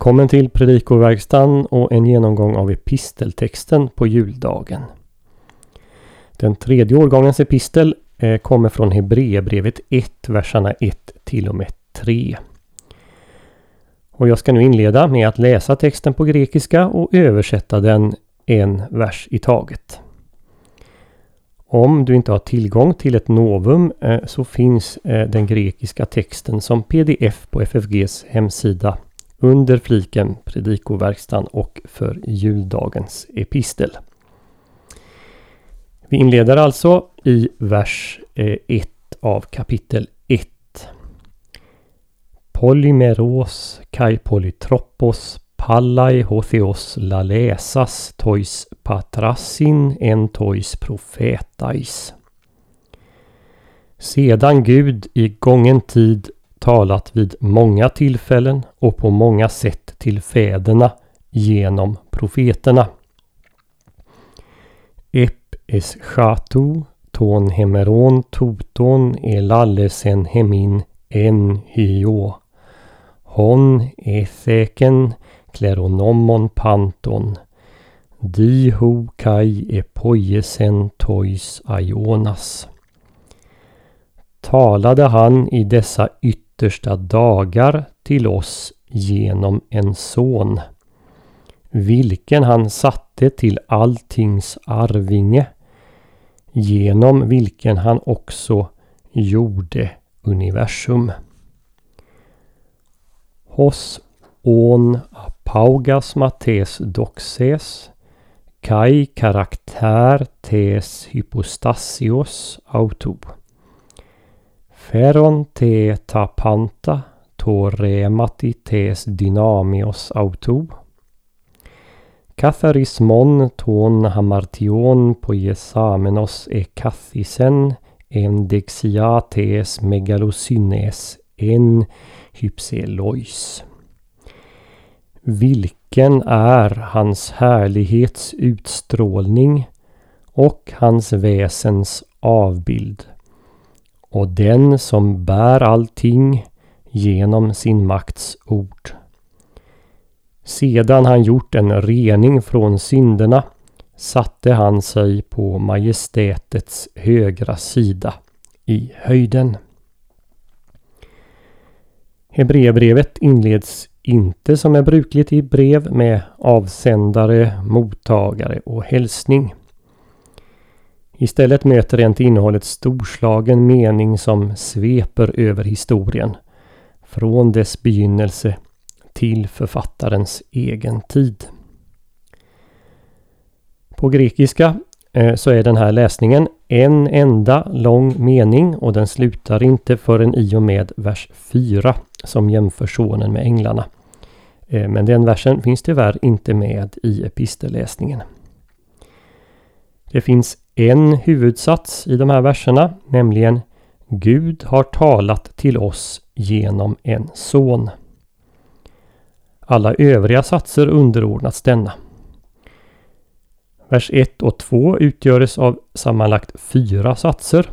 Välkommen till Predikoverkstan och en genomgång av episteltexten på juldagen. Den tredje årgångens epistel eh, kommer från Hebreerbrevet 1, verserna 1 till och med 3. Och jag ska nu inleda med att läsa texten på grekiska och översätta den en vers i taget. Om du inte har tillgång till ett Novum eh, så finns eh, den grekiska texten som pdf på FFGs hemsida under fliken Predikoverkstan och för juldagens epistel. Vi inleder alltså i vers eh, 1 av kapitel 1. Polymeros kai polytropos pallai hotheos lalesas tois patrassin en tois profetais. Sedan Gud i gången tid talat vid många tillfällen och på många sätt till fäderna genom profeterna. Ep es chatu ton hemeron toton elallesen hemin en hyo. Hon etheken kleronomon panton. Diho kai epoiesen tois aionas. Talade han i dessa yttre yttersta dagar till oss genom en son, vilken han satte till alltings arvinge, genom vilken han också gjorde universum. Hos on apaugas mates doxes, kai karaktär tes hypostasios auto. Feron te tapanta to remati tes dynamios auto. Katharismon ton hamartion poiesamenos e kathisen en dexiates megalosynes en hypselois. Vilken är hans härlighets utstrålning och hans väsens avbild och den som bär allting genom sin makts ord. Sedan han gjort en rening från synderna satte han sig på majestätets högra sida i höjden. Hebreerbrevet inleds inte som är brukligt i brev med avsändare, mottagare och hälsning. Istället möter en till innehållet storslagen mening som sveper över historien. Från dess begynnelse till författarens egen tid. På grekiska eh, så är den här läsningen en enda lång mening och den slutar inte förrän i och med vers 4 som jämför sonen med änglarna. Eh, men den versen finns tyvärr inte med i epistelläsningen. Det finns en huvudsats i de här verserna, nämligen Gud har talat till oss genom en son. Alla övriga satser underordnas denna. Vers 1 och 2 utgörs av sammanlagt fyra satser.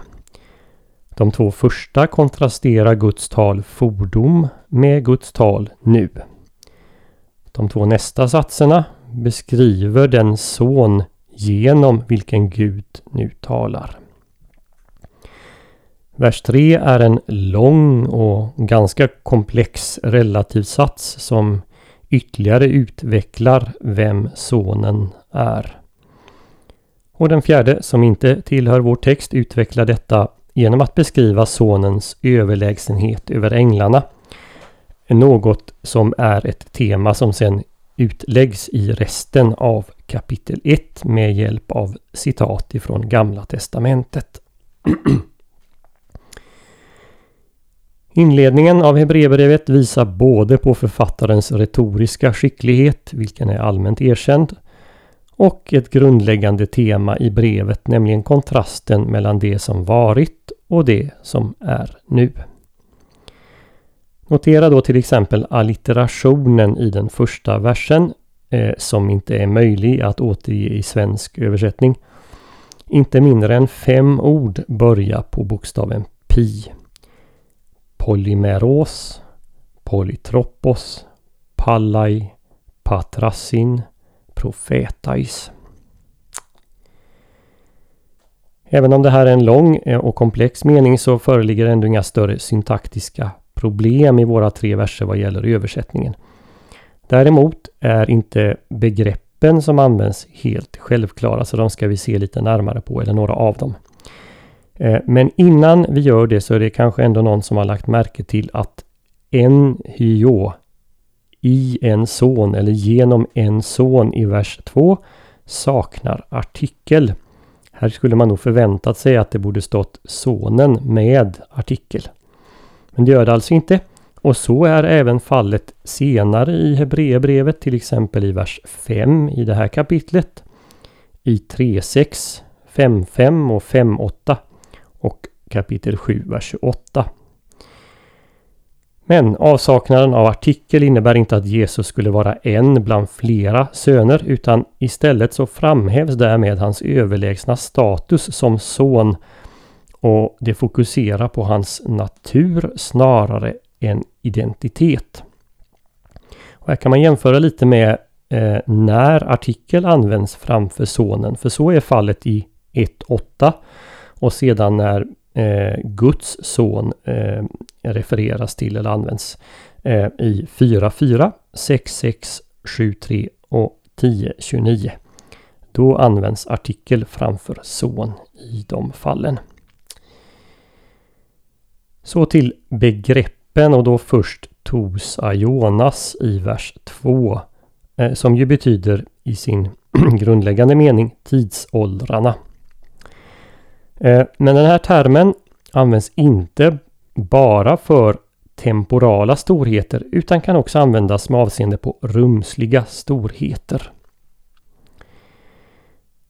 De två första kontrasterar Guds tal fordom med Guds tal nu. De två nästa satserna beskriver den son genom vilken Gud nu talar. Vers 3 är en lång och ganska komplex relativsats som ytterligare utvecklar vem sonen är. Och den fjärde, som inte tillhör vår text, utvecklar detta genom att beskriva sonens överlägsenhet över änglarna. Något som är ett tema som sen utläggs i resten av kapitel 1 med hjälp av citat ifrån Gamla Testamentet. Inledningen av Hebreerbrevet visar både på författarens retoriska skicklighet, vilken är allmänt erkänd, och ett grundläggande tema i brevet, nämligen kontrasten mellan det som varit och det som är nu. Notera då till exempel allitterationen i den första versen eh, som inte är möjlig att återge i svensk översättning. Inte mindre än fem ord börjar på bokstaven pi. Polymeros, polytropos, pallai, patrassin, profetais. Även om det här är en lång eh, och komplex mening så föreligger ändå inga större syntaktiska problem i våra tre verser vad gäller översättningen. Däremot är inte begreppen som används helt självklara så de ska vi se lite närmare på, eller några av dem. Eh, men innan vi gör det så är det kanske ändå någon som har lagt märke till att en hyo i en son eller genom en son i vers 2 saknar artikel. Här skulle man nog förväntat sig att det borde stått sonen med artikel. Men det gör det alltså inte. Och så är även fallet senare i Hebreerbrevet, till exempel i vers 5 i det här kapitlet. I 3.6, 5.5 och 5.8 och kapitel 7, vers 28. Men avsaknaden av artikel innebär inte att Jesus skulle vara en bland flera söner utan istället så framhävs därmed hans överlägsna status som son och det fokuserar på hans natur snarare en identitet. Och här kan man jämföra lite med eh, när artikel används framför sonen för så är fallet i 1.8 och sedan när eh, Guds son eh, refereras till eller används eh, i 4.4, 6.6, 7.3 och 10.29. Då används artikel framför son i de fallen. Så till begrepp begreppen och då först tos aionas i vers 2. Eh, som ju betyder i sin grundläggande mening tidsåldrarna. Eh, men den här termen används inte bara för temporala storheter utan kan också användas med avseende på rumsliga storheter.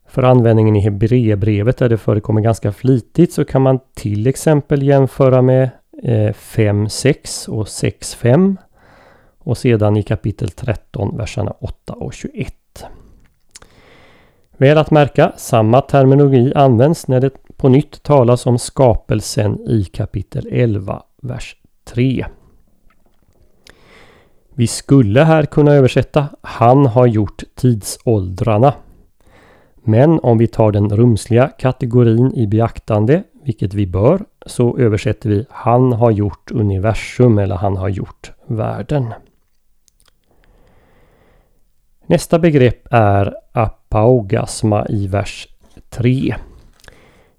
För användningen i Hebreerbrevet där det förekommer ganska flitigt så kan man till exempel jämföra med Eh, 5.6 och 6.5 och sedan i kapitel 13 verserna 8 och 21. Väl att märka, samma terminologi används när det på nytt talas om skapelsen i kapitel 11, vers 3. Vi skulle här kunna översätta Han har gjort tidsåldrarna. Men om vi tar den rumsliga kategorin i beaktande, vilket vi bör, så översätter vi Han har gjort universum eller Han har gjort världen. Nästa begrepp är apaugasma i vers 3.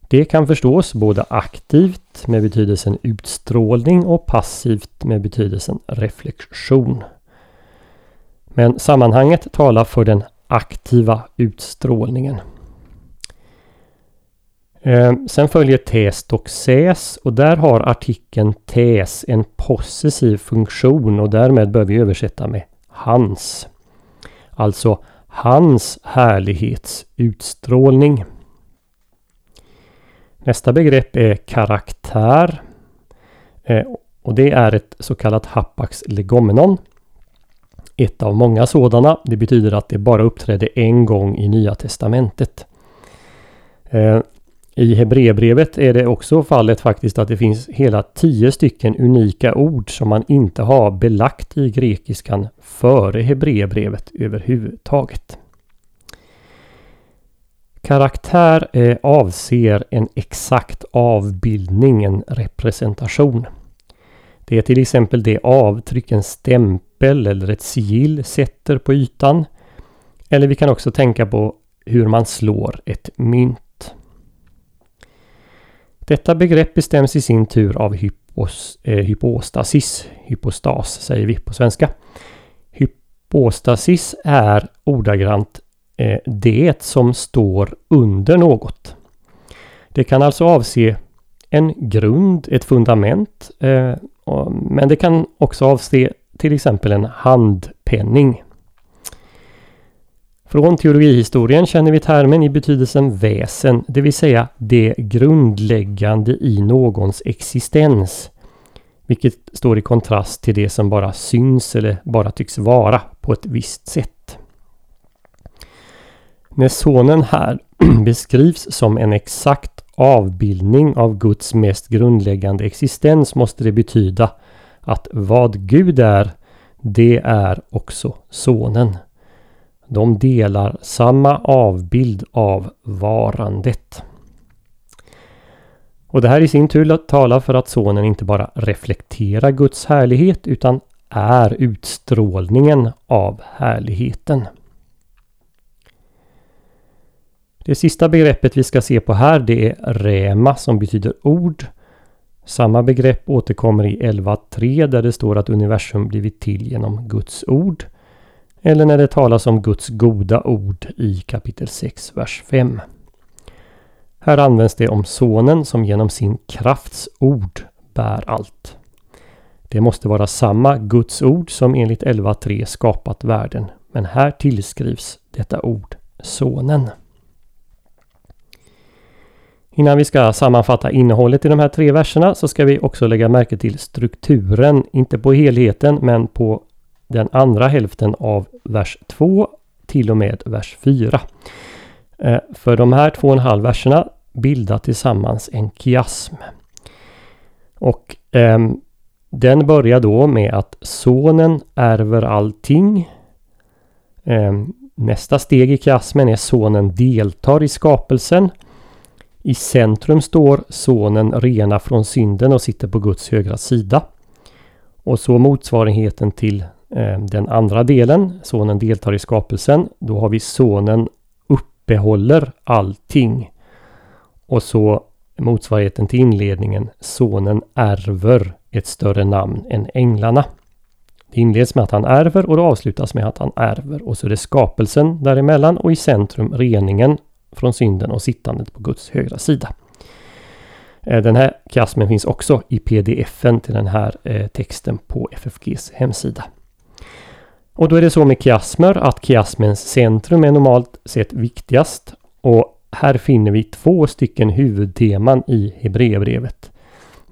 Det kan förstås både aktivt med betydelsen utstrålning och passivt med betydelsen reflektion. Men sammanhanget talar för den aktiva utstrålningen. Eh, sen följer test och ses och där har artikeln tes en possessiv funktion och därmed bör vi översätta med hans. Alltså hans härlighetsutstrålning. Nästa begrepp är karaktär. Eh, och det är ett så kallat hapax legomenon. Ett av många sådana. Det betyder att det bara uppträdde en gång i Nya Testamentet. Eh, i Hebreerbrevet är det också fallet faktiskt att det finns hela tio stycken unika ord som man inte har belagt i grekiskan före Hebreerbrevet överhuvudtaget. Karaktär eh, avser en exakt avbildning, en representation. Det är till exempel det avtryck en stämpel eller ett sigill sätter på ytan. Eller vi kan också tänka på hur man slår ett mynt. Detta begrepp bestäms i sin tur av hypos, eh, hypostasis. Hypostas säger vi på svenska. Hypostasis är ordagrant eh, det som står under något. Det kan alltså avse en grund, ett fundament. Eh, och, men det kan också avse till exempel en handpenning. Från teologihistorien känner vi termen i betydelsen väsen, det vill säga det grundläggande i någons existens. Vilket står i kontrast till det som bara syns eller bara tycks vara på ett visst sätt. När sonen här beskrivs som en exakt avbildning av Guds mest grundläggande existens måste det betyda att vad Gud är, det är också Sonen. De delar samma avbild av varandet. Och det här i sin tur talar för att Sonen inte bara reflekterar Guds härlighet utan är utstrålningen av härligheten. Det sista begreppet vi ska se på här det är rema som betyder ord. Samma begrepp återkommer i 11.3 där det står att universum blivit till genom Guds ord. Eller när det talas om Guds goda ord i kapitel 6, vers 5. Här används det om Sonen som genom sin krafts ord bär allt. Det måste vara samma Guds ord som enligt 11.3 skapat världen. Men här tillskrivs detta ord Sonen. Innan vi ska sammanfatta innehållet i de här tre verserna så ska vi också lägga märke till strukturen, inte på helheten men på den andra hälften av vers 2 till och med vers 4. Eh, för de här två och en halv verserna bildar tillsammans en kiasm. Och eh, den börjar då med att sonen ärver allting. Eh, nästa steg i kiasmen är sonen deltar i skapelsen. I centrum står sonen rena från synden och sitter på Guds högra sida. Och så motsvarigheten till Eh, den andra delen, sonen deltar i skapelsen. Då har vi sonen uppehåller allting. Och så motsvarigheten till inledningen, sonen ärver ett större namn än änglarna. Det inleds med att han ärver och det avslutas med att han ärver. Och så är det skapelsen däremellan och i centrum reningen från synden och sittandet på Guds högra sida. Eh, den här kiasmen finns också i pdf-en till den här eh, texten på FFGs hemsida. Och då är det så med kiasmer att kiasmens centrum är normalt sett viktigast. Och här finner vi två stycken huvudteman i Hebreerbrevet.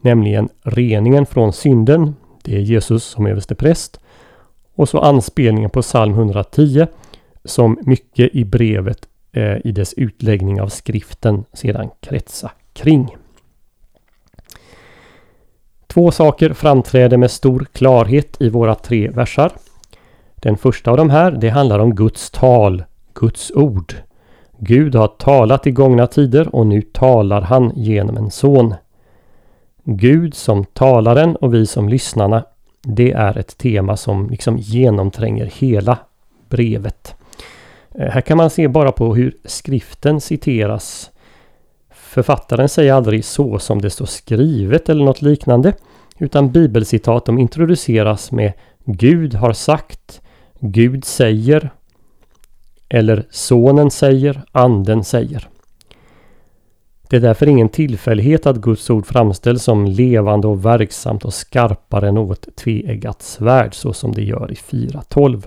Nämligen reningen från synden. Det är Jesus som överste präst. Och så anspelningen på psalm 110 som mycket i brevet eh, i dess utläggning av skriften sedan kretsar kring. Två saker framträder med stor klarhet i våra tre versar. Den första av de här, det handlar om Guds tal, Guds ord. Gud har talat i gångna tider och nu talar han genom en son. Gud som talaren och vi som lyssnarna, det är ett tema som liksom genomtränger hela brevet. Eh, här kan man se bara på hur skriften citeras. Författaren säger aldrig så som det står skrivet eller något liknande. Utan bibelcitat de introduceras med Gud har sagt, Gud säger eller Sonen säger, Anden säger. Det är därför ingen tillfällighet att Guds ord framställs som levande och verksamt och skarpare än något tveeggat svärd så som det gör i 4.12.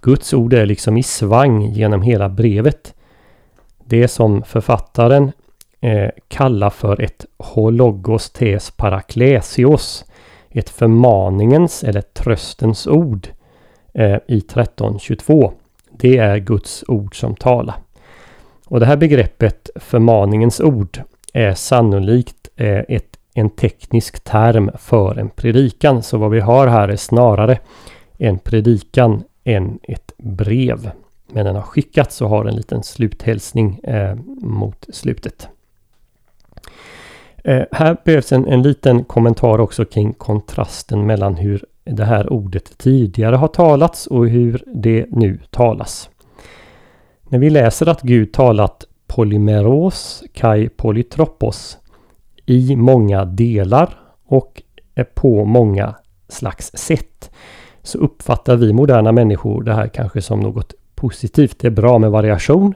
Guds ord är liksom i svang genom hela brevet. Det som författaren eh, kallar för ett hologos tes paraklesios. Ett förmaningens eller tröstens ord eh, i 1322. Det är Guds ord som talar. Och det här begreppet förmaningens ord är sannolikt eh, ett, en teknisk term för en predikan. Så vad vi har här är snarare en predikan än ett brev. Men den har skickats och har en liten sluthälsning eh, mot slutet. Eh, här behövs en, en liten kommentar också kring kontrasten mellan hur det här ordet tidigare har talats och hur det nu talas. När vi läser att Gud talat polymeros kai polytropos i många delar och på många slags sätt så uppfattar vi moderna människor det här kanske som något positivt. Det är bra med variation.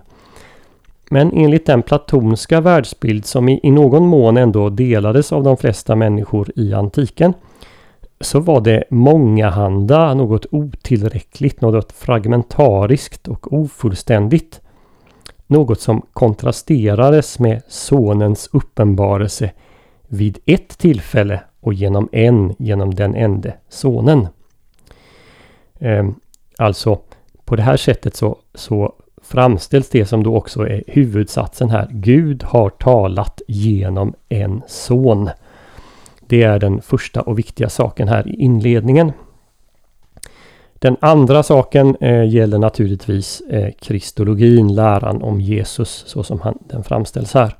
Men enligt den platonska världsbild som i, någon mån ändå delades av de flesta människor i antiken så var det mångahanda, något otillräckligt, något fragmentariskt och ofullständigt. Något som kontrasterades med Sonens uppenbarelse vid ett tillfälle och genom en, genom den ende Sonen. Ehm, alltså på det här sättet så, så framställs det som då också är huvudsatsen här. Gud har talat genom en son. Det är den första och viktiga saken här i inledningen. Den andra saken eh, gäller naturligtvis eh, kristologin, läran om Jesus så som han, den framställs här.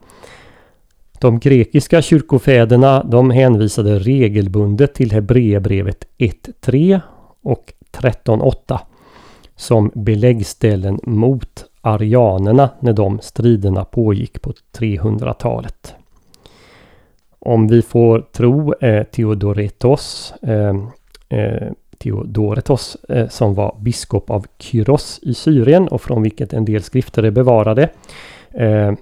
De grekiska kyrkofäderna de hänvisade regelbundet till Hebreerbrevet 1.3 och 13.8 som beläggställen mot arianerna när de striderna pågick på 300-talet. Om vi får tro eh, Theodoretos, eh, eh, Theodoretos eh, som var biskop av Kyros i Syrien och från vilket en del skrifter är bevarade. Eh,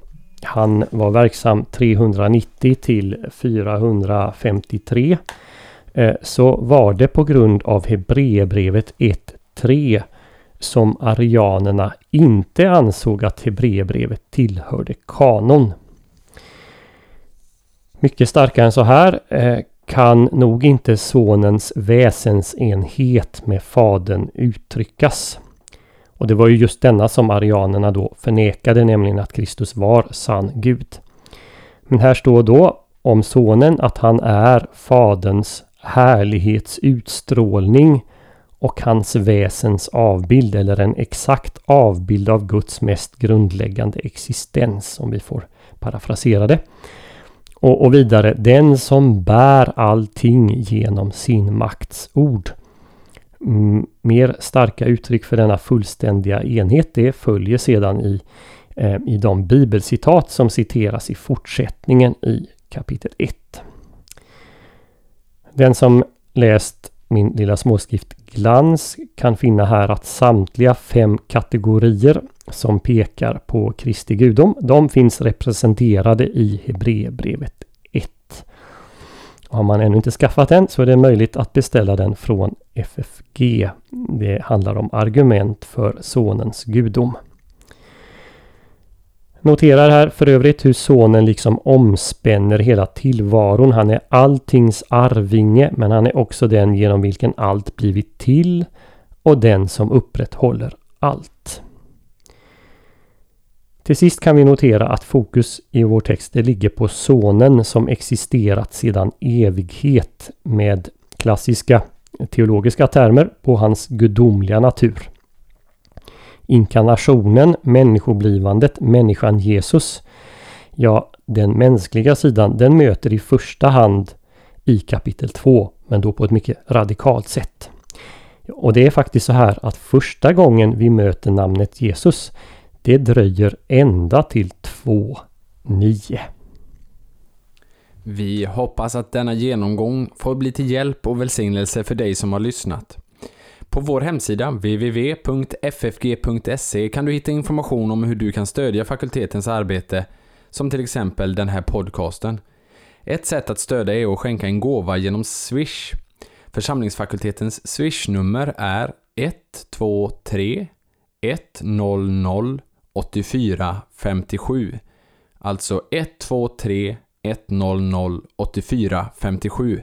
han var verksam 390 till 453. Eh, så var det på grund av Hebreerbrevet 1.3 som arianerna inte ansåg att Hebreerbrevet tillhörde kanon. Mycket starkare än så här eh, kan nog inte sonens väsensenhet med fadern uttryckas. Och det var ju just denna som arianerna då förnekade, nämligen att Kristus var sann Gud. Men här står då om sonen att han är faderns härlighetsutstrålning och hans väsens avbild eller en exakt avbild av Guds mest grundläggande existens om vi får parafrasera det. Och, och vidare, den som bär allting genom sin makts ord. Mm, mer starka uttryck för denna fullständiga enhet det följer sedan i, eh, i de bibelcitat som citeras i fortsättningen i kapitel 1. Den som läst min lilla småskrift Glans kan finna här att samtliga fem kategorier som pekar på Kristi gudom, de finns representerade i Hebreerbrevet 1. Har man ännu inte skaffat den så är det möjligt att beställa den från FFG. Det handlar om argument för Sonens gudom. Noterar här för övrigt hur sonen liksom omspänner hela tillvaron. Han är alltings arvinge men han är också den genom vilken allt blivit till och den som upprätthåller allt. Till sist kan vi notera att fokus i vår text ligger på sonen som existerat sedan evighet med klassiska teologiska termer på hans gudomliga natur. Inkarnationen, människoblivandet, människan Jesus. Ja, den mänskliga sidan den möter i första hand i kapitel 2, men då på ett mycket radikalt sätt. Och det är faktiskt så här att första gången vi möter namnet Jesus det dröjer ända till 2.9. Vi hoppas att denna genomgång får bli till hjälp och välsignelse för dig som har lyssnat. På vår hemsida www.ffg.se kan du hitta information om hur du kan stödja fakultetens arbete, som till exempel den här podcasten. Ett sätt att stödja är att skänka en gåva genom Swish. Församlingsfakultetens Swish-nummer är 123 100 8457. Alltså 123 100 8457.